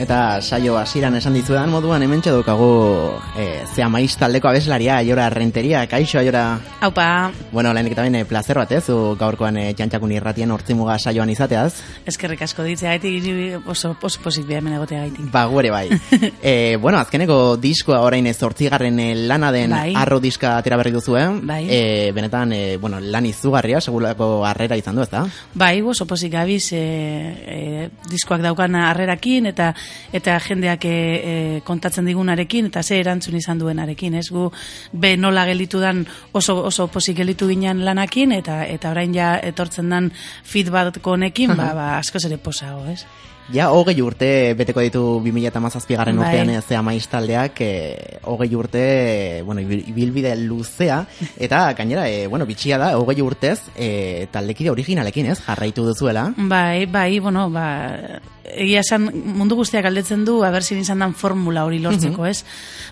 Eta saio hasieran esan dizuedan moduan hemen daukagu e, zea maiz taldeko abeslaria, aiora renteria, kaixo aiora. Haupa. Bueno, lehenik eta bine, placer bat ez, gaurkoan e, txantxakun irratien hortzimuga saioan izateaz. Eskerrik asko ditzea, gaitik oso, oso pozik behar mena gotea gaitik. Ba, guere bai. e, bueno, azkeneko diskoa orain ez hortzigarren lana den bai. arro diska atera berri duzu, eh? Bai. E, benetan, e, bueno, lan izugarria, segurako harrera izan du, ez da? Bai, oso pozik gabiz e, e, diskoak daukan harrerakin eta eta jendeak e, e, kontatzen digunarekin eta ze erantzun izan duenarekin, ez gu be nola gelitu dan oso, oso pozik gelitu ginen lanakin eta eta orain ja etortzen dan feedback honekin, ba, ba, asko zere posago, ez? Ja, hogei urte beteko ditu 2008 garren Bai. urtean ez zea maiz taldeak, e, hogei urte, bueno, ibil- ibilbide luzea, eta gainera, e, bueno, bitxia da, hogei urtez, e, taldekide originalekin ez, jarraitu duzuela. Bai, bai, bueno, ba, egia esan mundu guztiak aldetzen du, aber zin izan dan formula hori lortzeko, ez?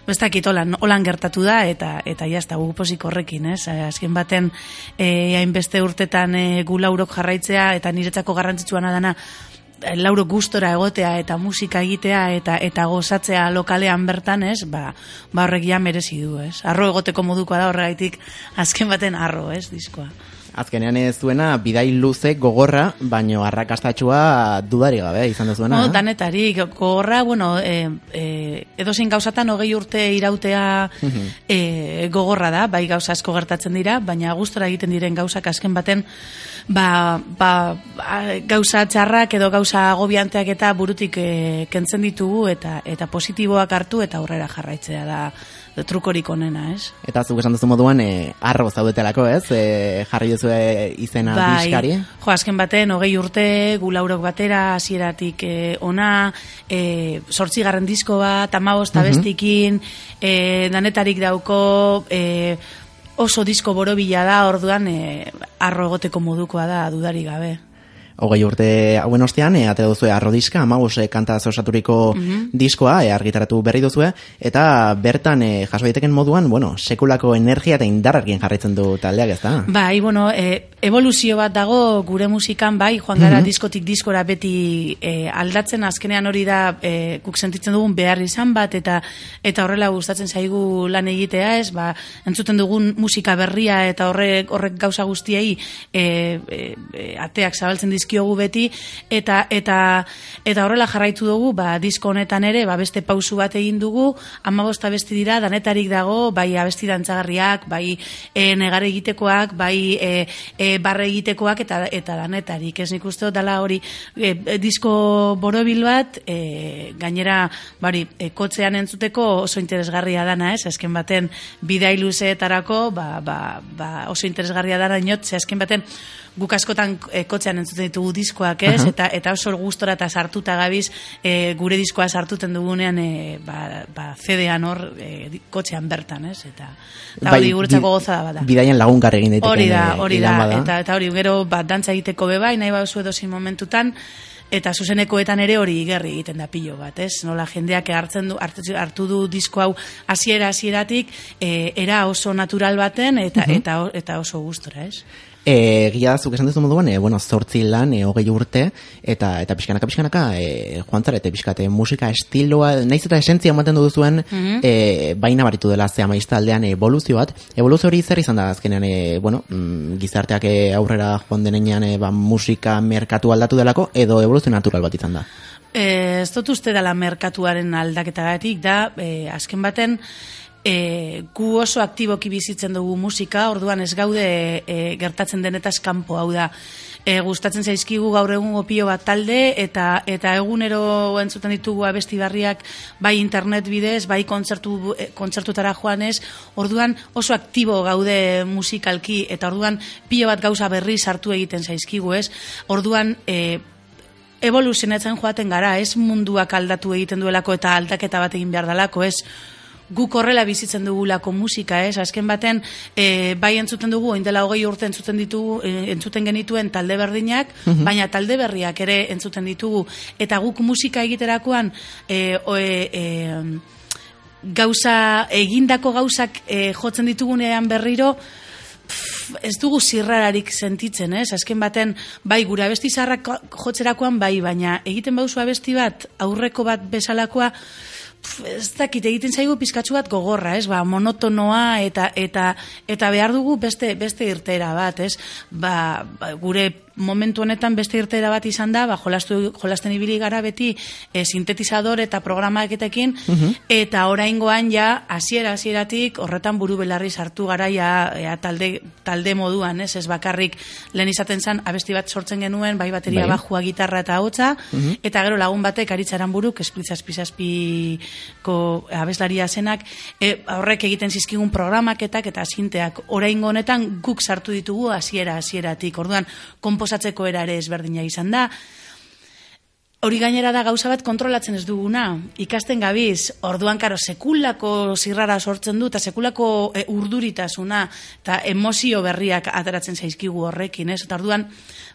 Ez dakit, holan, holan gertatu da, eta eta jazta, gu pozik horrekin, ez? Azken baten, e, hainbeste urtetan e, gu laurok jarraitzea, eta niretzako garrantzitsuana dana, eh, lauro gustora egotea eta musika egitea eta eta gozatzea lokalean bertan, ez? Ba, ba horrek ja merezi du, ez? Arro egoteko modukoa da horregaitik azken baten arro, ez, diskoa. Azkenean ez zuena, bidai luze gogorra, baino arrakastatxua dudari gabe izan duzuena. No, eh? danetarik, gogorra, bueno, e, e, edozein gauzatan hogei urte irautea e, gogorra da, bai gauza asko gertatzen dira, baina gustora egiten diren gauzak azken baten, ba, ba, ba, gauza txarrak edo gauza agobianteak eta burutik e, kentzen ditugu eta eta positiboak hartu eta aurrera jarraitzea da trukorik onena, ez? Eta zuk esan duzu moduan, e, arro zaudetelako ez, e, jarri duzu izena diskari. Jo, azken baten, hogei urte, gu laurok batera, hasieratik e, ona, e, sortzigarren disko bat, amabost abestikin, e, danetarik dauko, e, oso disko borobila da, orduan, e, arro egoteko modukoa da, dudari gabe. Hogei urte hauen ostean, e, atera duzue arrodiska, amabos e, kanta osaturiko diskoa, e, argitaratu berri duzue, eta bertan e, jaso daiteken moduan, bueno, sekulako energia eta indarrarkin jarraitzen du taldeak ez da? Bai, bueno, e, evoluzio bat dago gure musikan, bai, joan gara diskotik diskora beti e, aldatzen, azkenean hori da e, guk sentitzen dugun behar izan bat, eta eta horrela gustatzen zaigu lan egitea, ez, ba, entzuten dugun musika berria eta horrek, horrek gauza guztiei e, e, e, ateak zabaltzen dizkiogu beti, eta eta eta horrela jarraitu dugu, ba, disko honetan ere, ba, beste pausu bat egin dugu, amabost abesti dira, danetarik dago, bai abesti dantzagarriak, bai e, negar egitekoak, bai e, e, barre egitekoak eta eta danetarik. Ez nik uste dut dala hori e, disko borobil bat, e, gainera bari, e, kotzean entzuteko oso interesgarria dana, ez? Azken baten bidai luzeetarako, ba, ba, ba, oso interesgarria dana inot, ze azken baten guk askotan e, kotzean entzuten ditugu diskoak, ez? Eta eta oso gustora eta sartuta gabiz e, gure diskoa sartuten dugunean e, ba, ba CD-an hor e, kotxean bertan, ez? Eta, eta hori guretzako bi- goza da bada. Bidaien lagungar egin daiteken Hori da, hori da, eta, eta hori gero bat dantza egiteko bebai, nahi bauzu edozin momentutan, eta zuzenekoetan ere hori igerri egiten da pilo bat, ez? Nola jendeak hartzen du, hartu, hartu du disko hau hasiera hasieratik e, era oso natural baten eta, eta, eta oso gustora, ez? E, da, zuk esan duzu moduan, e, bueno, zortzi lan, e, hogei urte, eta eta pixkanaka, pixkanaka, e, joan zarete pixkate, musika estiloa, naiz eta esentzia ematen du duzuen, e, baina baritu dela zea maizta aldean evoluzio bat. Evoluzio hori zer izan da azkenean, e, bueno, mm, gizarteak e, aurrera joan denean, e, ba, musika merkatu aldatu delako, edo evoluzio natural bat izan da. E, ez dut uste dela merkatuaren aldaketagatik da, e, azken baten, e, gu oso aktiboki bizitzen dugu musika, orduan ez gaude e, gertatzen denetaz kanpo hau da. E, gustatzen zaizkigu gaur egun opio bat talde eta eta egunero entzuten ditugu abesti barriak bai internet bidez, bai kontzertu, e, kontzertutara joanez, orduan oso aktibo gaude musikalki eta orduan pilo bat gauza berri sartu egiten zaizkigu, ez? Orduan e, evoluzionatzen joaten gara, ez munduak aldatu egiten duelako eta aldaketa bat egin behar dalako, ez? Guk horrela bizitzen dugulako musika, ez? Azken baten, e, bai entzuten dugu, indela hogei urte entzuten ditugu, e, entzuten genituen talde berdinak, mhm. baina talde berriak ere entzuten ditugu. Eta guk musika egiterakoan, e, oe, e, gauza, egindako gauzak e, jotzen ditugunean berriro, ez dugu zirrararik sentitzen, ez? Azken baten, bai, gure abesti zarrak jotzerakoan, bai, baina egiten bauzu abesti bat, aurreko bat bezalakoa, ez dakit egiten zaigu pizkatsu bat gogorra, ez? Ba, monotonoa eta eta eta behar dugu beste beste irtera bat, ez? Ba, ba gure momentu honetan beste irtera bat izan da, ba, jolastu, jolasten ibili gara beti e, sintetizador eta programaketekin, uh eta oraingoan ja, hasiera hasieratik horretan buru belarri sartu gara ja, talde, talde moduan, ez, ez bakarrik lehen izaten zen abesti bat sortzen genuen, bai bateria bai. bajua gitarra eta hotza, eta gero lagun batek aritzaran buruk, esplitzazpizazpiko abeslaria zenak, e, horrek egiten zizkigun programaketak eta sinteak oraingo honetan guk sartu ditugu hasiera hasieratik. Orduan, kompoz osatzeko era ere ezberdina izan da. Hori gainera da gauza bat kontrolatzen ez duguna. Ikasten gabiz, orduan karo sekulako zirrara sortzen du, eta sekulako e, urduritasuna, eta emozio berriak ateratzen zaizkigu horrekin, ez? Eta orduan,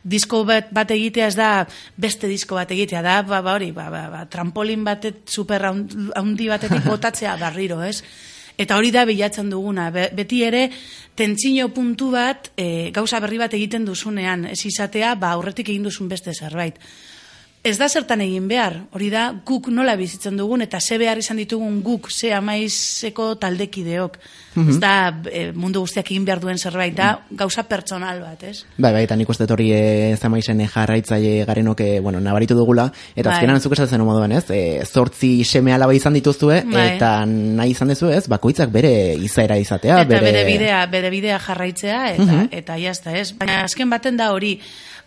disko bat, bat egitea ez da beste disko bat egitea, da, ba, ba hori, ba, ba, ba, trampolin batet super handi batetik botatzea barriro, ez? Eta hori da bilatzen duguna. beti ere, tentsino puntu bat, e, gauza berri bat egiten duzunean, ez izatea, ba, aurretik egin duzun beste zerbait. Ez da zertan egin behar, hori da guk nola bizitzen dugun eta ze behar izan ditugun guk ze amaizeko taldekideok. Mm Ez da e, mundu guztiak egin behar duen zerbait da gauza pertsonal bat, ez? Bai, bai, eta nik uste hori ez amaizen jarraitzaile garenoke, bueno, nabaritu dugula, eta bai. azkenan zuk esatzen moduan, ez? E, zortzi seme alaba izan dituzue, bai. eta nahi izan dezu, ez? Bakoitzak bere izaera izatea. Eta bere, bere bidea, bere bidea jarraitzea, eta, mm eta jazta, ez? Baina azken baten da hori,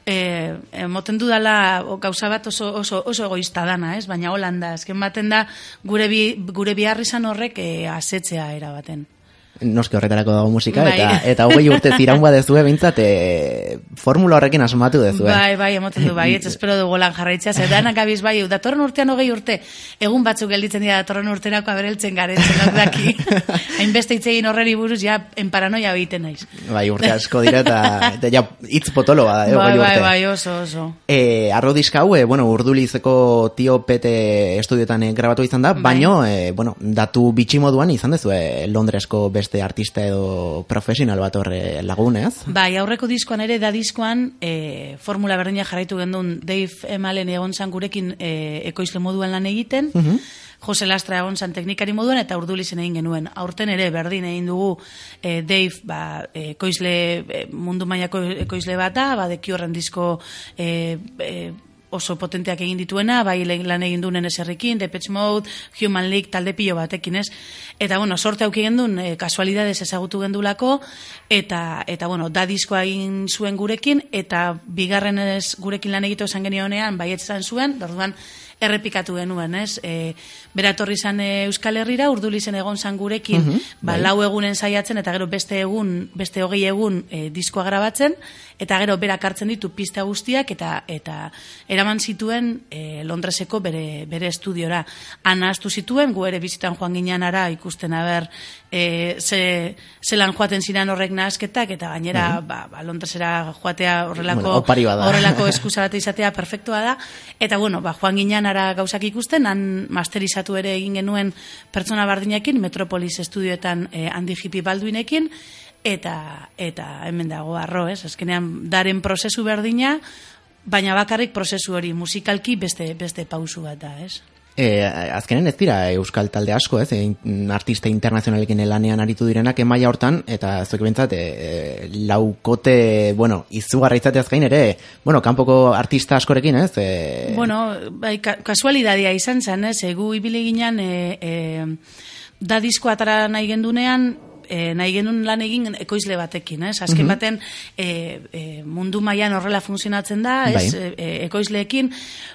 emoten dudala gauza bat oso oso oso egoista dana, ez? Baina Holanda azken baten da gure bi, gure biharrizan horrek eh asetzea era noske horretarako dago musika, bai. eta eta hogei urte ziran dezue, bintzat, e, formula horrekin asmatu dezue. Bai, bai, emoten du, bai, ez espero dugu lan jarraitzea, zer danak abiz, bai, datorren urtean hogei urte, egun batzuk gelditzen dira datorren urterako abereltzen garen, zenok daki, hainbeste itzegin horreri buruz, ja, en paranoia egiten naiz. Bai, urte asko dira, eta, eta ja, itz potolo bada, eh, bai, bai, bai, oso, oso. E, arro diskau, e, bueno, urdulizeko tio pete estudiotan grabatu izan da, bai. baino, e, bueno, datu bitxi moduan izan dezu, e, Londresko beste artista edo profesional bat horre lagunez. Bai, aurreko diskoan ere da diskoan e, formula berdina jarraitu gendun Dave Emalen egon zan gurekin e, ekoizle moduan lan egiten, uh Jose Lastra egon zan teknikari moduan eta urdu lizen egin genuen. Aurten ere berdin egin dugu e, Dave ba, ekoizle, mundu mailako ekoizle bat da, ba, deki horren disko e, e, oso potenteak egin dituena, bai lan egin duen eserrikin, Depeche Mode, Human League, talde pilo batekin ez. Eta, bueno, sorte hauki gendun, e, kasualidades ezagutu gendulako, eta, eta bueno, da diskoa egin zuen gurekin, eta bigarren ez gurekin lan egitu esan genionean, bai zuen, dorduan, errepikatu genuen, ez? E, bera etorri zan e, Euskal Herrira, urduli zen egon zan gurekin, mhm, ba, bai. lau egunen saiatzen, eta gero beste egun, beste hogei egun e, diskoa grabatzen, eta gero berak hartzen ditu pista guztiak, eta eta eraman zituen e, Londreseko bere, bere estudiora. Ana astu zituen, gu ere bizitan joan ginean ara, ikusten haber, e, ze, zelan joaten ziren horrek nahazketak, eta gainera, mhm. ba, ba, Londresera joatea horrelako, bueno, horrelako eskusa izatea perfektua da, eta bueno, ba, joan ginean ara gauzak ikusten, han masterizatu ere egin genuen pertsona bardinekin, Metropolis estudioetan eh, handi jipi balduinekin, eta, eta hemen dago arro, ez? Azkenean, daren prozesu berdina, baina bakarrik prozesu hori musikalki beste, beste pausu bat da, ez? E, azkenen ez dira euskal talde asko, ez, e, artista internazionalekin lanean aritu direnak emaia hortan, eta zuek bintzat, e, laukote, bueno, izugarra izateaz gain ere, bueno, kanpoko artista askorekin, ez? E... Bueno, bai, kasualidadia izan zen, ez, egu ibili ginen, e, e, da disko atara nahi gendunean, e, nahi genuen lan egin ekoizle batekin, ez? Azken Mhm. baten e, e, mundu mailan horrela funtzionatzen da, ez? Bai. E, ekoizleekin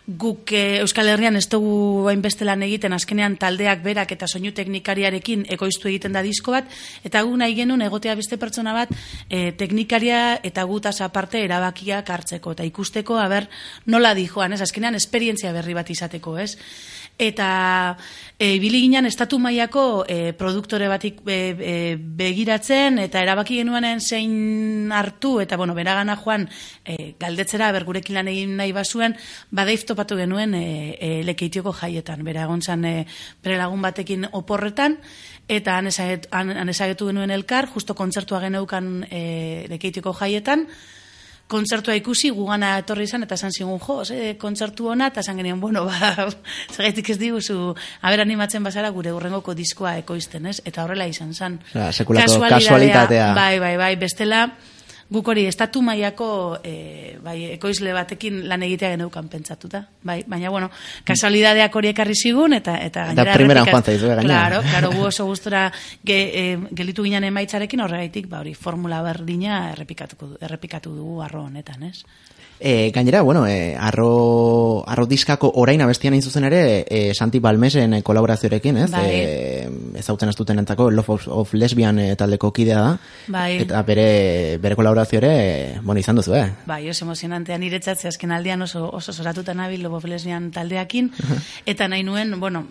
guk e, Euskal Herrian ez dugu hainbeste lan egiten azkenean taldeak berak eta soinu teknikariarekin ekoiztu egiten da disko bat eta gu nahi genuen egotea beste pertsona bat e, teknikaria eta gutaz aparte erabakiak hartzeko eta ikusteko aber nola di joan, ez? Azkenean esperientzia berri bat izateko, ez? Eta e, ibili ginen estatu mailako e, produktore batik e, e, begiratzen eta erabaki genuenen zein hartu eta bueno, beragana joan e, galdetzera ber gurekin lan egin nahi bazuen, badaif topatu genuen e, e, lekeitioko jaietan, bera egon zan e, bere lagun batekin oporretan eta han ezagetu genuen elkar, justo kontzertua geneukan e, lekeitioko jaietan, kontzertua ikusi, gugana etorri izan, eta esan zigun, jo, ze, kontzertu ona, eta esan genien, bueno, ba, zagaitik ez diguzu, haber animatzen bazara gure urrengoko diskoa ekoizten, ez? Eta horrela izan sekulako Kasualidadea, kasualitatea. Bai, bai, bai, bestela, guk hori, estatu mailako e, bai, ekoizle batekin lan egitea geneukan pentsatuta. Bai, baina, bueno, kasualidadeak hori ekarri zigun, eta eta Eta primeran joan zaizu, eh, gainera. Claro, claro, gu oso gustora ge, e, gelitu ginen emaitzarekin horregaitik, ba hori, formula berdina errepikatuko du, errepikatu dugu arro honetan, ez? E, gainera, bueno, e, arro, arro diskako orain abestian hain zuzen ere, e, Santi Balmesen kolaborazioarekin, ez? Bai. E, ez duten entzako Love of, of Lesbian e, taldeko kidea da. Bai. Eta bere, bere kolaborazio ere, bueno, izan duzu, eh? Bai, oso emozionantea. Niretzat, ze azken aldian oso, oso zoratuta nabil Lobo Lesbian taldeakin, eta nahi nuen, bueno,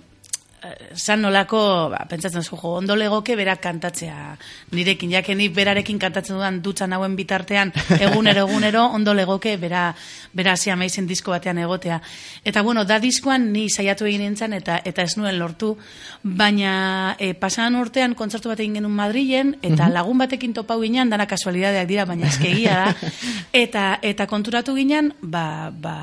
zan nolako, ba, pentsatzen zu, jo, ondo legoke berak kantatzea. Nirekin, jaken ni berarekin kantatzen dudan dutxan hauen bitartean, egunero, egunero, ondo legoke bera, bera hasi amaizen disko batean egotea. Eta bueno, da diskoan ni saiatu egin nintzen eta eta ez nuen lortu, baina e, pasadan urtean kontzertu bat egin genuen Madrilen, eta lagun batekin topau ginen, dana kasualidadeak dira, baina eskegia da, eta, eta konturatu ginen, ba, ba,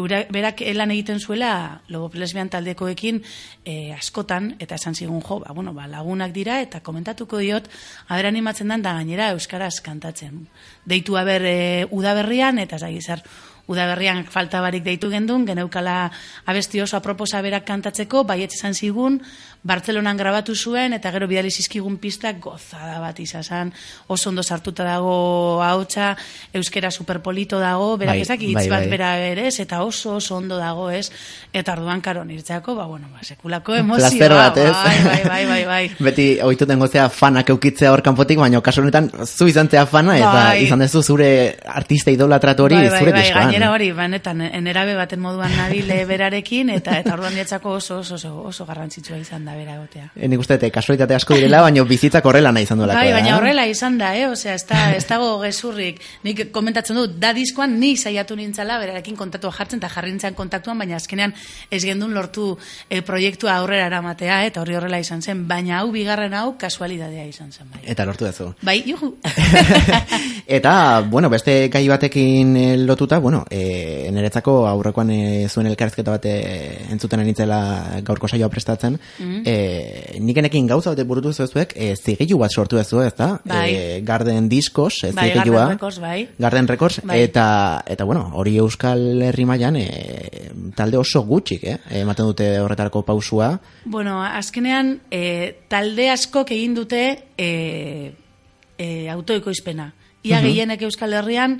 Eura, berak lan egiten zuela lobo lesbian taldekoekin e, askotan, eta esan zigun jo, ba, bueno, ba, lagunak dira, eta komentatuko diot, haber animatzen dan da gainera Euskaraz kantatzen. Deitu haber e, udaberrian, eta zai, zer, udaberrian falta barik deitu gendun, geneukala abesti oso aproposa berak kantatzeko, baiet esan zigun, Bartzelonan grabatu zuen, eta gero bidali zizkigun pistak gozada bat izazan, oso ondo sartuta dago hautsa, euskera superpolito dago, berak Bai, ezak hitz bai, bat bai. bera berez, eta oso oso ondo dago ez, eta orduan karo nirtzeako, ba, bueno, ba, sekulako emozioa, Placer bat, ez? bai, bai, bai, bai, bai. Beti ohituten gozea fanak eukitzea hor kanpotik, baina kasu honetan zu izan zea fana, eta Bai. izan dezu zure artista idolatratu hori bai, bai, zure bai, diskoan. gainera hori, banetan, enerabe baten moduan nabile berarekin, eta eta orduan niretzako oso, oso, oso, oso garrantzitsua izan da bera egotea. E, Nik uste, dut, kasualitate asko direla, baina bizitzak horrela nahi izan duelako. Bai, eh? baina horrela izan da, eh? Osea, ez, da, ez dago gezurrik. Nik komentatzen dut, da diskoan ni saiatu nintzala, berarekin kontatua jartzen, eta jarri nintzen kontaktuan, baina azkenean ez gendun lortu eh, proiektua aurrera eramatea, eh? eta horri horrela izan zen. Baina hau, bigarren hau, kasualidadea izan zen. Bai, Eta lortu dezu. bai juhu. Eta, bueno, beste gai batekin eh, lotuta, bueno, e, niretzako aurrekoan e, zuen elkarrezketa bat e, entzuten anitzela gaurko saioa prestatzen, Mhm. e, nik enekin gauza bat burutu zuezuek, e, zigilu bat sortu dezu, ez da? Bai. E, Garden Discos, e, Bai, zigilua. Garden Records, bai. Garden Records, Bai. eta, eta, bueno, hori Euskal Herri mailan e, talde oso gutxik, eh? ematen dute horretarako pausua. Bueno, azkenean, e, talde askok egin dute e, e, autoikoizpena. Ia gehienek Euskal Herrian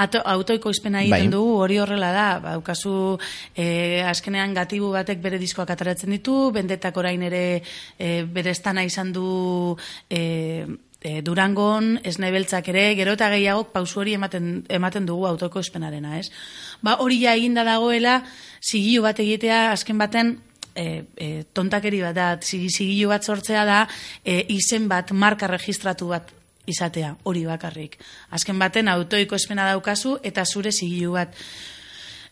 ato, autoikoizpena egiten Bai. dugu, hori horrela da. Baukazu, e, azkenean gatibu batek bere diskoak ataratzen ditu, bendetak orain ere e, bere estana izan du e, e, Durangon, esne beltzak ere, gero eta gehiagok pausu hori ematen, ematen dugu autokoizpenarena, ez? Ba, hori ja eginda dagoela, zigilu bat egitea, azken baten, e, e, tontakeri bat da, zigi- zigilu bat sortzea da, e, izen bat, marka registratu bat izatea, hori bakarrik. Azken baten autoiko espena daukazu eta zure zigilu bat.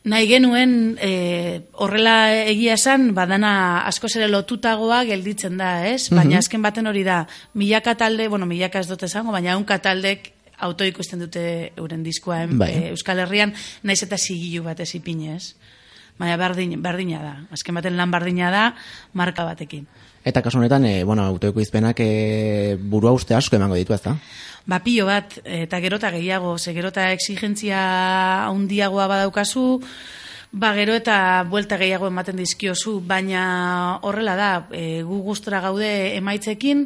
Nahi genuen e, horrela egia esan, badana askoz ere lotutagoa gelditzen da, ez? Baina azken baten hori da, milaka talde, bueno, milaka ez dut esango, baina unka taldek autoikoizten dute euren diskoa Bai. e, Euskal Herrian, naiz eta zigilu bat ez ipinez. Baina berdin, berdina da. Azken baten lan berdina da, marka batekin. Eta kasu honetan, e, bueno, autoekoizpenak e, burua uste asko emango ditu, ez da? Ba, pilo bat, eta gerota gehiago, ze gerota exigentzia handiagoa badaukazu, Ba, gero eta buelta gehiago ematen dizkiozu, baina horrela da, e, gu gustora gaude emaitzekin,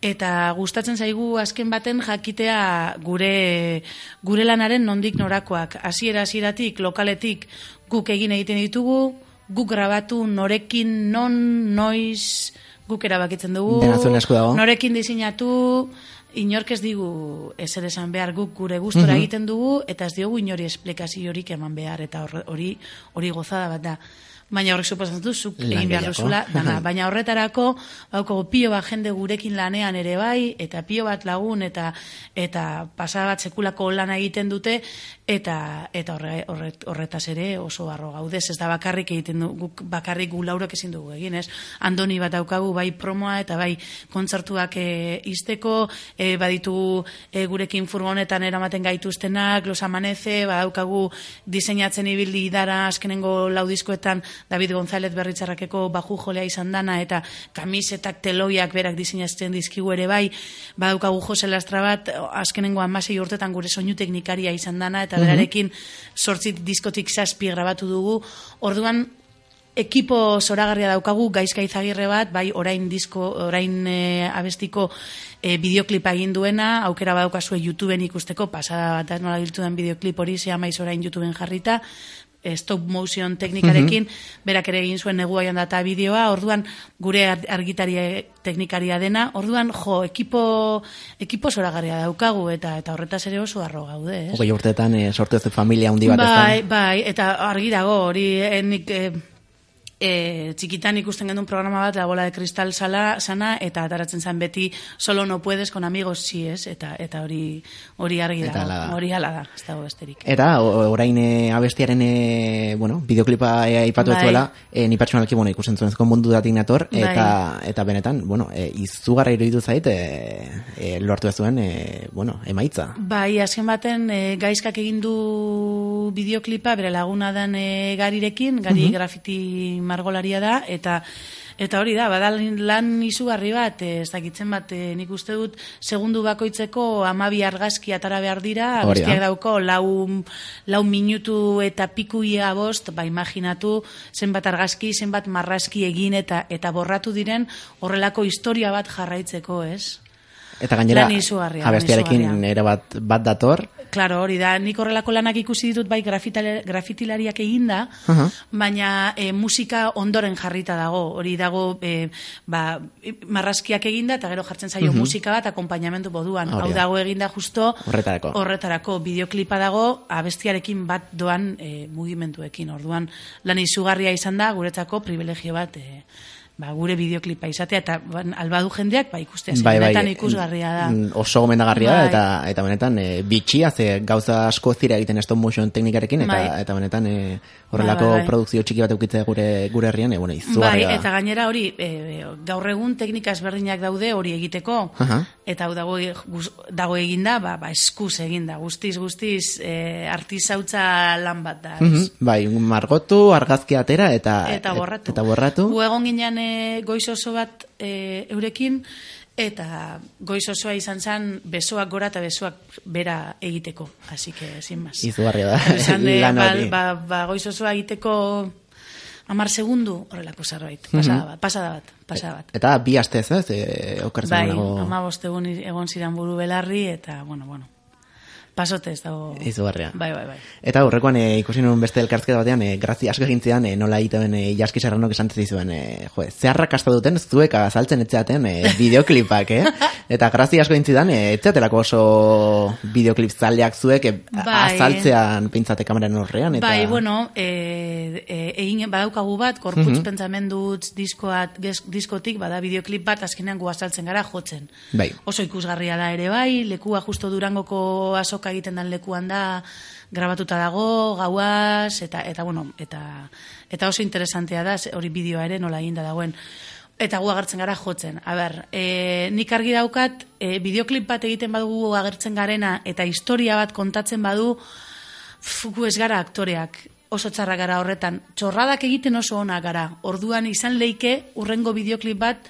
eta gustatzen zaigu azken baten jakitea gure gure lanaren nondik norakoak. Hasiera hasieratik lokaletik guk egin egiten ditugu, guk grabatu norekin non noiz guk erabakitzen dugu. Dago. Norekin diseinatu, inork ez digu ezer esan behar guk gure gustora Mhm. egiten dugu eta ez diogu inori esplikaziorik eman behar eta hori hori gozada bat da. Baina horrek suposatzen du zuk Lan egin behar duzula dana. Baina horretarako bauko pio bat jende gurekin lanean ere bai eta pio bat lagun eta eta pasa bat sekulako lana egiten dute eta eta horre, horret, horretaz ere oso barro gaudez ez da bakarrik egiten du guk bakarrik gu laurok ezin dugu egin ez? Andoni bat daukagu bai promoa eta bai kontzertuak e, izteko e, baditu e, gurekin furgonetan eramaten gaituztenak los amanece badaukagu diseinatzen ibili dara azkenengo laudiskoetan David González berritzarrakeko baju jolea izan dana eta kamisetak teloiak berak diseinatzen dizkigu ere bai. Badaukagu Jose Lastra bat azkenengo amasei urtetan gure soinu teknikaria izan dana eta berarekin sortzi diskotik zazpi grabatu dugu. Orduan ekipo zoragarria daukagu gaizka izagirre bat, bai orain disko, orain e, abestiko e, bideoklipa egin duena, aukera badaukazue YouTubeen ikusteko, pasada bat nola biltu den bideoklip hori, ze amaiz orain YouTubeen jarrita, stop motion teknikarekin, berak ere egin zuen negu aian data bideoa, orduan gure ar- argitaria teknikaria dena, orduan jo, ekipo, ekipo zoragarria daukagu, eta eta horretaz ere oso arro gaude, ez? Hogei urteetan e, sortu ez familia handi bat. Bai, bai, eta argi dago, hori eh, nik eh, e, txikitan ikusten genuen programa bat, la bola de cristal sala, sana, eta ataratzen zen beti solo no puedes con amigos sí es, eta, eta hori hori argi da. hori hala da, ez dago besterik. Eta orain e, abestiaren e, bueno, bideoklipa e, aipatu Bai. zuela, e, ni pertsonalki bueno, ikusten zuenezko mundu datik nator Bai. eta eta benetan, bueno, e, izugarra iruditu zait e, e, lortu ez zuen e, bueno, emaitza. Bai, azken baten e, gaizkak egin du bideoklipa bere laguna den e, garirekin, gari grafiti margolaria da, eta eta hori da, bada lan izugarri bat, e, ez dakitzen bat, e, nik uste dut, segundu bakoitzeko amabi argazki atara behar dira, abestiak dauko lau, lau minutu eta pikuia bost, ba imaginatu zenbat argazki, zenbat marrazki egin eta eta borratu diren horrelako historia bat jarraitzeko, ez? Eta gainera, abestiarekin era bat, bat dator, Claro, hori da, nik horrelako lanak ikusi ditut bai grafitilariak eginda, Aha. baina e, musika ondoren jarrita dago, hori dago e, ba, marrazkiak eginda eta gero jartzen zaio musika bat akompainamendu moduan. Hori Hau da. dago eginda justo Horretarako. horretarako bideoklipa dago abestiarekin bat doan e, mugimenduekin. Orduan lan izugarria izan da guretzako privilegio bat e, ba, gure bideoklipa izatea eta ban, albadu jendeak ba ikustea zen, benetan ikusgarria da. mm, Oso gomendagarria da, Bai. eta, eta benetan e, bitxia, ze gauza asko zira egiten stop motion teknikarekin, eta, Bai. eta benetan e, horrelako Bai, bai, bai. produkzio txiki bat eukitze gure, gure herrian, e, bueno, Bai, izugarria da. eta gainera hori, e, gaur egun teknika ezberdinak daude hori egiteko, Aha. eta hau dago, dago eginda, ba, ba eskuz eginda, guztiz, guztiz, e, artizautza lan bat da. ez? Mhm, Bai, margotu, argazki atera, eta, Eta borratu. Eta borratu. Gu egon ginen e, goiz oso bat e, eurekin, eta goiz osoa izan zen besoak gora eta besoak bera egiteko, así que, sin más. Izugarria da, Esan de, ba, ba, ba, goiz osoa egiteko amar segundu horrelako zerbait, pasada bat, pasada bat, pasada bat. Eta bi astez, ez? E, okertzen Bai, nago ama egun egon zidan buru belarri, eta, bueno, bueno, pasote ez dago. izugarria. Bai, bai, bai. Eta aurrekoan e, ikusi nuen beste elkartzketa batean, e, grazi asko egin zidan, e, nola egiten e, jaski serranok esan zizuen, e, jo, zeharrak asta duten zuek azaltzen etzeaten e, bideoklipak, eh? Eta grazi asko egin zidan, e, etzeatelako oso bideoklip zaleak zuek e, Bai. azaltzean pintzate kameraren horrean. Eta... Bai, bueno, e, e, egin badaukagu bat, korputz pentsamendutz diskoat, ges- diskotik, bada bideoklip bat, azkenean gu azaltzen gara jotzen. Bai. Oso ikusgarria da ere bai, lekua justo durangoko asoka egiten dan lekuan da, grabatuta dago, gauaz, eta, eta bueno, eta, eta oso interesantea da, hori bideoa ere nola eginda dagoen. Eta gu agertzen gara jotzen. A ber, e, nik argi daukat, e, bideoklip bat egiten badugu agertzen garena, eta historia bat kontatzen badu, gu ez gara aktoreak, oso txarra gara horretan. Txorradak egiten oso ona gara. Orduan izan leike urrengo bideoklip bat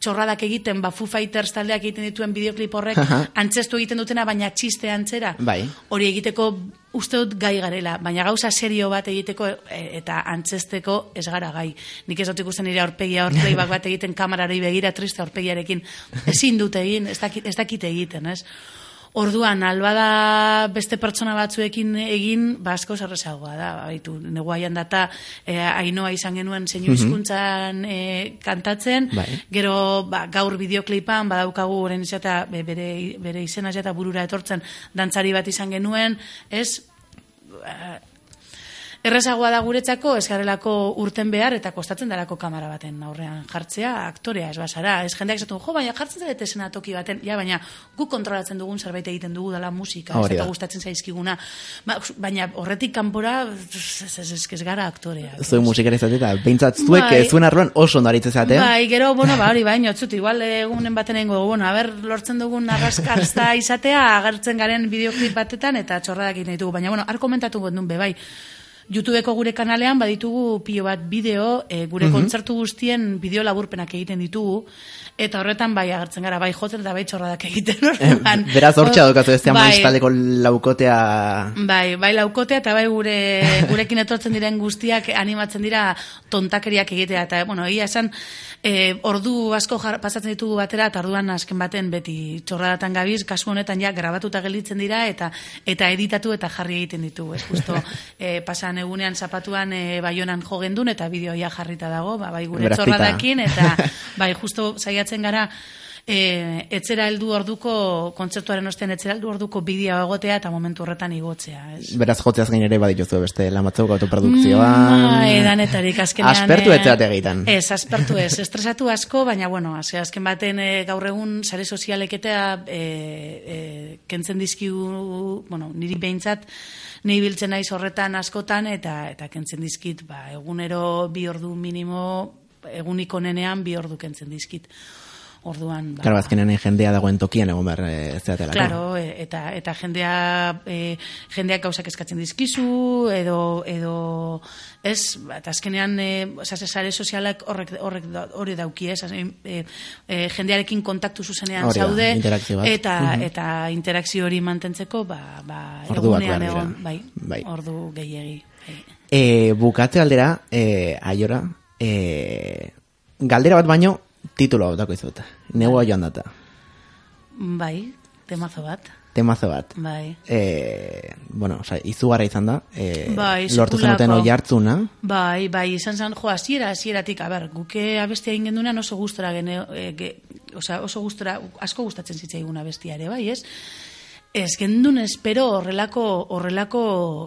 txorradak egiten, ba, Foo Fighters taldeak egiten dituen bideoklip horrek, Aha. antzestu egiten dutena, baina txiste antzera. Bai. Hori egiteko uste dut gai garela, baina gauza serio bat egiteko e, eta antzesteko ez gara gai. Nik ez dut ikusten nire aurpegia aurpleibak bat egiten kamarari begira triste aurpegiarekin. Ezin dut egin, ez dakit, ez dakit egiten, ez? Orduan, albada beste pertsona batzuekin egin, ba asko zerrezagoa da, baitu, neguaian data, e, ainoa izan genuen zeinu hizkuntzan e, kantatzen, Bai. gero ba, gaur bideoklipan badaukagu oren izata be- bere, bere izena eta burura etortzen dantzari bat izan genuen, ez? Eh, Errezagoa da guretzako, ez garelako urten behar eta kostatzen darako kamera baten aurrean jartzea, aktorea ez basara. Ez jendeak esatu, jo, baina jartzen dut esena toki baten, ja, baina guk kontrolatzen dugun zerbait egiten dugu dela musika, Hori ez eta gustatzen zaizkiguna. Ba, baina horretik kanpora, ez, ez, gara aktorea. Zuen musikari eta behintzat zuek Bai. eh, zuen arloan oso ondo aritzen zate. Bai, gero, bueno, ba, hori baino, txut, igual egunen baten egingo, dugu, bueno, a ber, lortzen dugun arraskarza izatea, agertzen garen bideoklip batetan, eta txorradak egiten ditugu, baina, bueno, har komentatu gondun be, bai, YouTubeko gure kanalean baditugu pilo bat bideo, e, gure kontzertu guztien bideo laburpenak egiten ditugu, eta horretan bai agertzen gara, bai jotzen eta bai txorradak egiten. orduan. Beraz hortxe daukatu ez Bai. laukotea Bai, bai laukotea eta bai gure gurekin etortzen diren guztiak animatzen dira tontakeriak egitea eta bueno, egia esan e, ordu asko jar, pasatzen ditugu batera eta orduan azken baten beti txorradatan gabiz, kasu honetan ja grabatuta gelditzen dira eta eta editatu eta jarri egiten ditugu, ez justo e, pasan egunean zapatuan e, baionan jo gendun eta bideoia jarrita dago, ba, bai gure txorradakin eta bai justo saiatzen gara e, etzera heldu orduko kontzertuaren ostean etzera heldu orduko bideoa egotea eta momentu horretan igotzea, ez? beraz jotzeaz gain ere badituzu beste lamatzeko autoprodukzioan. Bai, danetarik azkenean. Aspertu eh, ez zarete egiten. Ez, aspertu ez. Estresatu asko, baina, bueno, azke, azken baten eh, gaur egun sare sozialek eta e, e, kentzen dizkigu, bueno, niri behintzat, ni biltzen naiz horretan askotan, eta eta kentzen dizkit, ba, egunero bi ordu minimo, egunik onenean bi ordu kentzen dizkit. Orduan, ba, Claro, azkenean jendea dagoen tokian egon behar eh, ez zaratelako. Claro, e, eta eta jendea e, jendeak gauzak eskatzen dizkizu edo edo ez, eta azkenean e, sare sozialak horrek horrek hori dauki, ez? E, e, jendearekin kontaktu zuzenean Hori da, zaude eta Mhm. eta interakzio hori mantentzeko ba ba egunean egon, bai, Bai. ordu gehiegi. Bai. E, bukatze aldera, e, aiora, e, galdera bat baino, titulo dako izut. Negua joan data. Bai, temazo bat. Temazo bat. Bai. E, bueno, oza, izugarra izan da. E, Bai, lortu zenuten oi hartzuna. Bai, bai, izan zen, jo, hasiera hasieratik, a ber, guke abestia egin gendunean oso gustora gene, e, ge, osea, oso gustora, asko gustatzen zitzaigun abestia ere, bai, ez? Ez gendun espero horrelako horrelako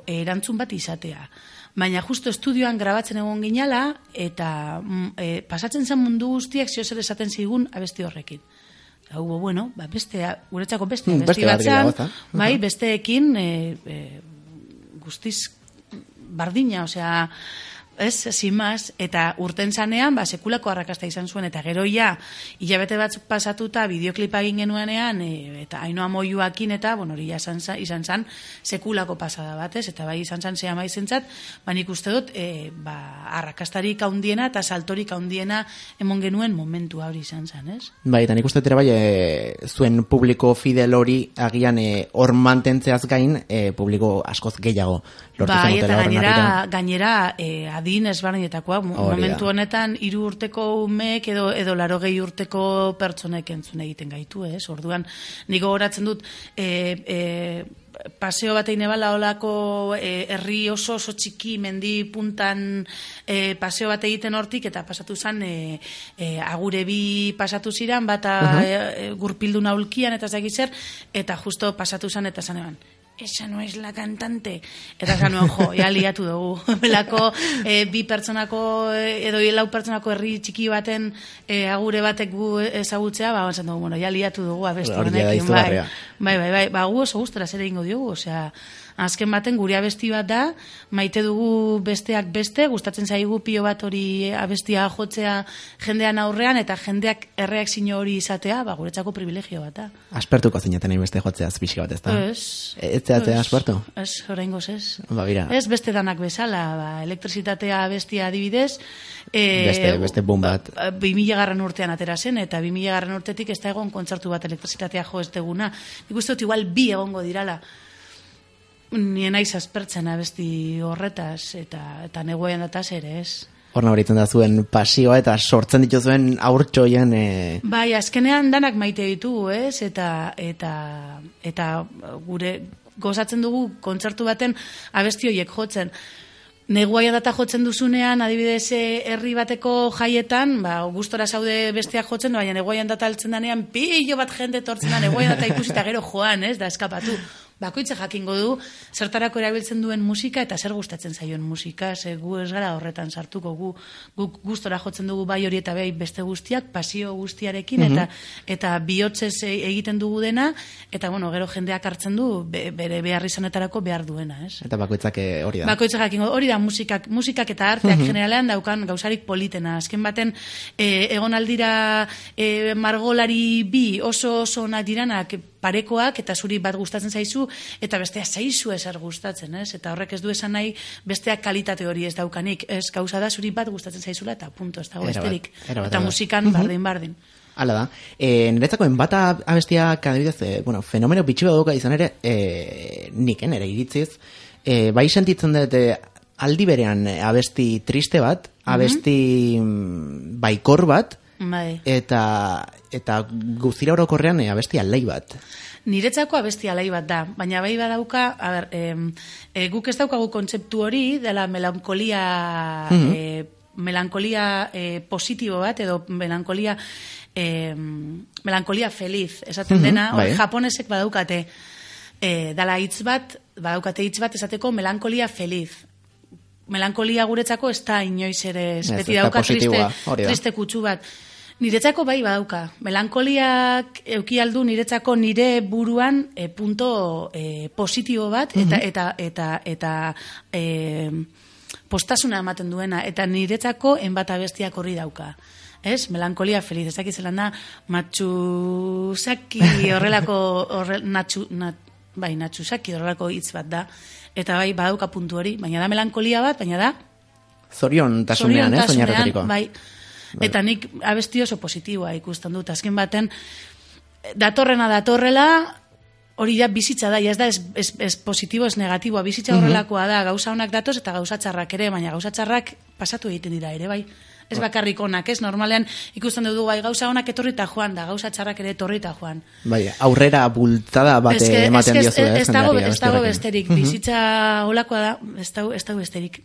erantzun bat izatea. Baina justo estudioan grabatzen egon ginala eta mm, e, pasatzen zen mundu guztiak zio zer esaten zigun abesti horrekin. Hubo, bueno, ba, beste, guretzako beste abesti beste bat bat zan, gehiago, ezta? bai, besteekin e, e, guztiz bardina, osea, ez, más, eta urten zanean, ba, sekulako arrakasta izan zuen, eta gero ja, hilabete bat pasatuta, bideoklipa egin genuenean, e, eta hainoa moiuakin, eta, bueno, hori izan, za- izan zan, sekulako pasada batez, eta bai izan zan zea maizentzat, ba, nik uste dut, e, ba, arrakastarik haundiena, eta saltorik haundiena emon genuen momentu hori izan zan, ez? Bai, eta nik uste bai, e, zuen publiko fidel hori agian e, hor mantentzeaz gain, e, publiko askoz gehiago Bai, eta gainera, gainera e, adin ezberdinetakoa, da. momentu honetan hiru urteko umek edo edo larogei urteko pertsonek entzun egiten gaitu, ez? Orduan, niko goratzen dut, e, e, paseo bat egin ebala olako e, herri oso oso txiki mendi puntan e, paseo bat egiten hortik eta pasatu zen e, e, agure bi pasatu ziran bata e, e, gurpildu naulkian eta ez dakit zer eta justo pasatu zen eta zan eban esa no es la cantante. Eta zan nuen, jo, ja liatu dugu. Belako e, bi pertsonako, e, edo lau pertsonako herri txiki baten e, agure batek gu ezagutzea, ba, esan dugu, bueno, ja liatu dugu abestu honekin, bai. Bai, bai, bai, ba, gu oso gustora zer egingo diogu, osea, azken baten gure abesti bat da, maite dugu besteak beste, gustatzen zaigu pio bat hori abestia jotzea jendean aurrean, eta jendeak erreakzio hori izatea, ba, guretzako privilegio bat da. Aspertuko zineten beste jotzea pixka bat, ez da? Ez. Ez zehatzea aspertu? Ez, oraingoz ez. Ba, bira. Ez beste danak bezala, ba, elektrizitatea bestia adibidez. E, Beste- beste boom bat. Ba, bi mila garran urtean atera zen, eta bi mila garran urtetik ez da egon kontzertu bat elektrizitatea jo ez deguna. Nik uste dut igual bi egongo dirala. Nien naiz aspertzen abesti horretaz, eta, eta negoen dataz ere ez. Hor nabaritzen da zuen pasioa eta sortzen dituzuen aurtsoien e, Bai, azkenean danak maite ditugu, ez? Eta, eta, eta gure gozatzen dugu kontzertu baten abesti horiek jotzen. Neguaia data jotzen duzunean, adibidez eh, herri bateko jaietan, ba, gustora zaude besteak jotzen, baina neguaian data altzen danean, pilo bat jende tortzen da, neguaian data ikusita gero joan, ez, da eskapatu. Bakoitza jakingo du, zertarako erabiltzen duen musika eta zer gustatzen zaion musika, ze gu ez gara horretan sartuko, gu, gu gustora jotzen dugu bai hori eta bai beste guztiak, pasio guztiarekin, eta eta bihotzez e- egiten dugu dena, eta bueno, gero jendeak hartzen du be- bere behar izanetarako behar duena, ez? eta bakoitzak eh, hori da. Bakoitza jakingo, hori da musikak, musikak eta arteak generalean daukan gauzarik politena. Azken baten, e, egon aldira e, margolari bi oso oso onak diranak parekoak eta zuri bat gustatzen zaizu eta bestea zaizu ezer gustatzen, ez? Eta horrek ez du esan nahi besteak kalitate hori ez daukanik. Ez gauza da zuri bat gustatzen zaizula eta punto, ez dago besterik. bat, Eta musikan bardin bardin. Hala da. E, niretzako enbata abestiak adibidez, e, bueno, fenomeno bitxi bat dauka izan ere, e, niken ere iritziz, e, bai sentitzen dut e, aldi berean abesti triste bat, abesti mm, baikor bat, Bai. eta eta guztira orokorrean e, abesti alei bat. Niretzako abesti alai bat da, baina bai badauka, a ber, em, e, guk ez daukagu kontzeptu hori dela melankolia e, melankolia e, positibo bat edo melankolia e, melankolia feliz, esaten dena, hor bai. japonesek badaukate e, dala hitz bat, badaukate hitz bat esateko melankolia feliz. Melankolia guretzako ez da inoiz ere, ez, beti dauka triste, triste kutsu bat. Niretzako bai badauka. Melankoliak euki aldu niretzako nire buruan e, punto e, positibo bat eta eta eta eta e, postasuna ematen duena eta niretzako enbat abestiak horri dauka. Ez? Melankolia feliz. Ez dakit zelan da matxusaki horrelako horre, natxu, nat, bai, natxusaki horrelako hitz bat da. Eta bai, badauka puntu hori. Baina da melankolia bat, baina da Zorion tasunean, ez, oinarreturiko. bai. Eta nik abesti oso positiboa ikusten dut. Azken baten, datorrena datorrela, hori da bizitza da, ez da ez, ez, ez positibo, ez negatiboa, bizitza horrelakoa da, gauza honak datoz eta gauza txarrak ere, baina gauza txarrak pasatu egiten dira ere, bai. Ez bakarrik onak, ez? Normalean ikusten dugu bai gauza onak etorri eta joan da, gauza txarrak ere etorri eta joan. Bai, aurrera bultada bat ematen diozu, ez, ez dago, besterik, bizitza holakoa da, ez dago besterik.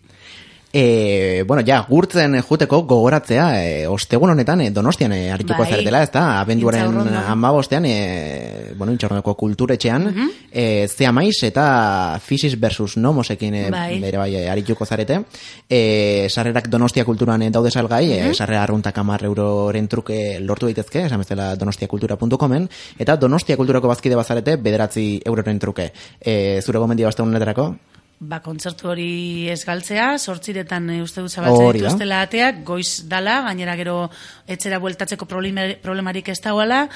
E, bueno, ja, gurtzen juteko gogoratzea, e, ostegun honetan, e, donostian e, arituko Bai. zaretela, ez da, abenduaren amabostean, e, bueno, intxaurrondoko kulturetxean, e, zea maiz eta Fisis versus Nomosekin e, Bai. bere bai e, arituko zarete. E, sarrerak donostia kulturan e, daude salgai, e, sarrera arruntak amar euroren truke lortu daitezke, esan bezala donostiakultura.comen, eta donostia kulturako bazkide bazarete, bederatzi euroren truke. E, zure gomendio aste honetarako? Ba, kontzertu hori ez galtzea, sortziretan e, uste dut zabaltzen dituztela ateak, goiz dala, gainera gero etxera bueltatzeko problema- problemarik ez dagoela.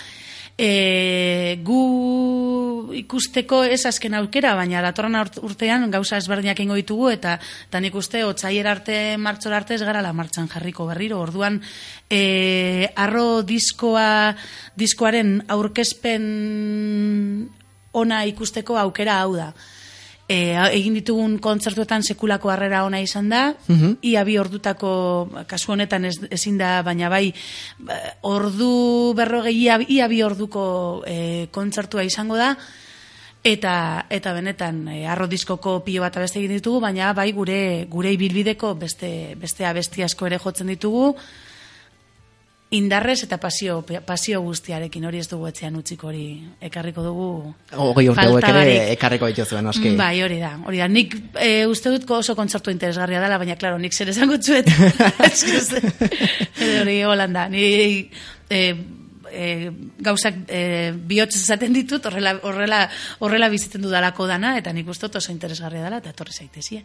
E, gu ikusteko ez azken aukera, baina datorren urt- urtean gauza ezberdinak ingo ditugu, eta, eta nik uste otzaier arte, martxor arte ez gara la martxan jarriko berriro. Orduan, e, arro diskoa, diskoaren aurkezpen ona ikusteko aukera hau da. E, egin ditugun kontzertuetan sekulako harrera ona izan da, ia bi ordutako, kasu honetan ez, ezin da, baina bai, ba, ordu berrogei, ia, ia bi orduko e, kontzertua izango da, eta eta benetan e, arro diskoko pilo bat abeste egin ditugu, baina bai gure gure ibilbideko beste, beste abesti asko ere jotzen ditugu, indarrez eta pasio, pasio guztiarekin hori ez dugu etxean utziko hori ekarriko dugu Hogei urte hauek ere ekarriko dituzuen, noski. Bai, hori da, hori da. Nik e, uste dut oso kontzertu interesgarria dela, baina, klaro, nik zer esango txuet. hori Holanda. Ni, e, e, gauzak e, bihotz esaten ditut, horrela, horrela, horrela bizitzen dudalako dana, eta nik uste dut oso interesgarria dela, eta torre zaitezie.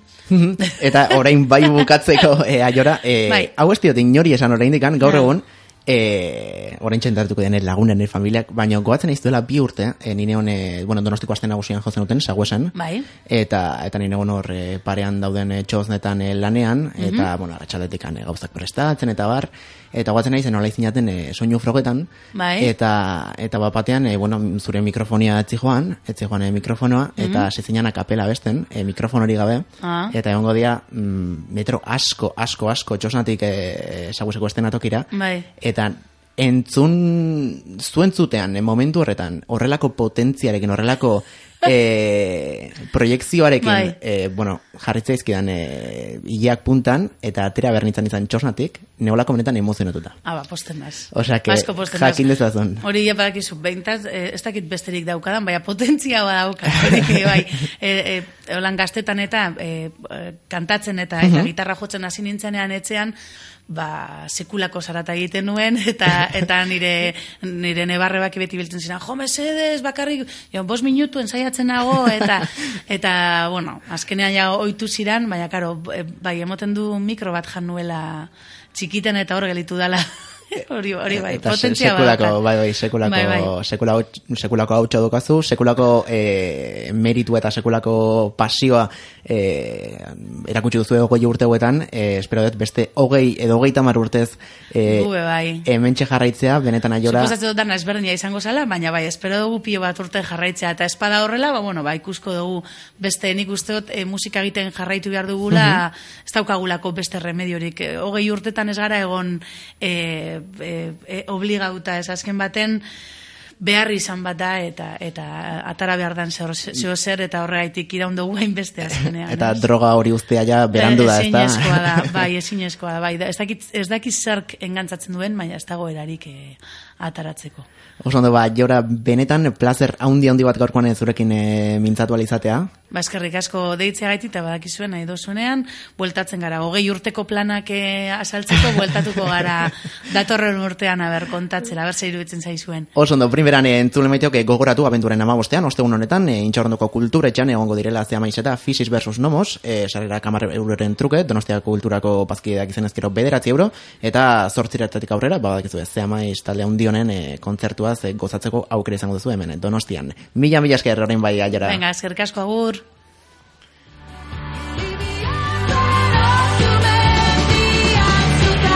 eta orain bai bukatzeko e, aiora, e, Bai. hau ez diot inori esan orain dikan, gaur egun, e, orain txentartuko den lagunen, nire familiak, baina goatzen ez duela bi urte, e, nire hone, bueno, donostiko asten nagusian jotzen duten, saguesan, Bai. eta eta nire egon hor e, parean dauden e, txoznetan e, lanean, eta, bueno, arratxaletik e, gauzak prestatzen, eta bar, eta goatzen nahi zen nola izinaten e, soinu frogetan, Bai. eta, eta bat batean, e, bueno, zure mikrofonia etzi joan, etzi joan e, mikrofonoa, eta mm kapela besten, e, mikrofon hori gabe, Ah. eta egongo dira mm, metro asko, asko, asko, txosnatik e, saguseko estenatokira, Bai. eta entzun zuentzutean, e, momentu horretan, horrelako potentziarekin, horrelako e, proiekzioarekin, Bai. e, bueno, jarritza izkidan e, puntan, eta atera bernitzan izan txosnatik, neolako benetan emozionatuta. Ah, ba, posten naz. Osea, que Asko posten jakin dezazun. Hori ja badakizu, behintzat, eh, ez dakit besterik daukadan, baina potentzia badauka. Hori, bai, e, e, holan gaztetan eta e, kantatzen eta, eta gitarra jotzen hasi nintzenean etxean, ba, sekulako zarata egiten nuen, eta eta nire, nire nebarrebak beti biltzen ziren, jo, mesedez, bakarrik, jo, bos minutu ensaiatzen nago, eta, eta, bueno, azkenean ja oitu ziran, baina, karo, e, bai, emoten du mikro bat jan nuela txikiten eta hor gelitu dala. hori, hori bai, Eta potentzia sekulako, bai, bai, sekulako, Bai, bai. sekulako, sekulako hau dukazu, sekulako e, meritu eta sekulako pasioa e, erakutsi duzu hogei urte hauetan, e, espero dut beste hogei edo hogei tamar urtez e, Gu be bai. hementxe jarraitzea, benetan aiora, Suposatzen dut dana ezberdina izango zala, baina bai, espero dugu pio bat urte jarraitzea, eta espada horrela, ba, bueno, ba, ikusko dugu beste nik uste dut e, musika egiten jarraitu behar dugula, ez daukagulako beste remediorik. Hogei urtetan ez gara egon e, e, e, obligauta ez azken baten, behar izan bat da eta eta atara behar dan zer, zeo zer eta horregaitik iraun dugu hainbeste azkenean. eta ez? droga hori uztea ja berandu da, ez da? Ezinezkoa da, bai, ezinezkoa da, bai. Ez dakit, ez dakit zerk engantzatzen duen, baina ez dago erarik eh, ataratzeko. Oso ondo, ba, jora, benetan, placer haundi handi bat gaurkoan zurekin e, mintzatu alizatea. Ba, eskerrik asko deitzea gaitik, eta badakizuen nahi dozunean, bueltatzen gara, hogei urteko planak eh, asaltzeko, bueltatuko gara datorren urtean, aber, kontatzera, zeiru iruditzen zaizuen. Oso ondo, primeran e, entzule maiteok e, gogoratu abenturen amabostean, ostegun honetan, e, intxaurrondoko kulturetxan egongo direla zea maizeta Fisis versus Nomos, e, sarrera kamar euroren truke, donostiako kulturako pazkideak izan ezkero bederatzi euro, eta zortziretatik aurrera, ba, badakizu ez, zea maiz talde handionen e, kontzertuaz e, gozatzeko aukera izango duzu hemen, donostian. Mila, mila esker orain bai aiora. Venga, asko agur.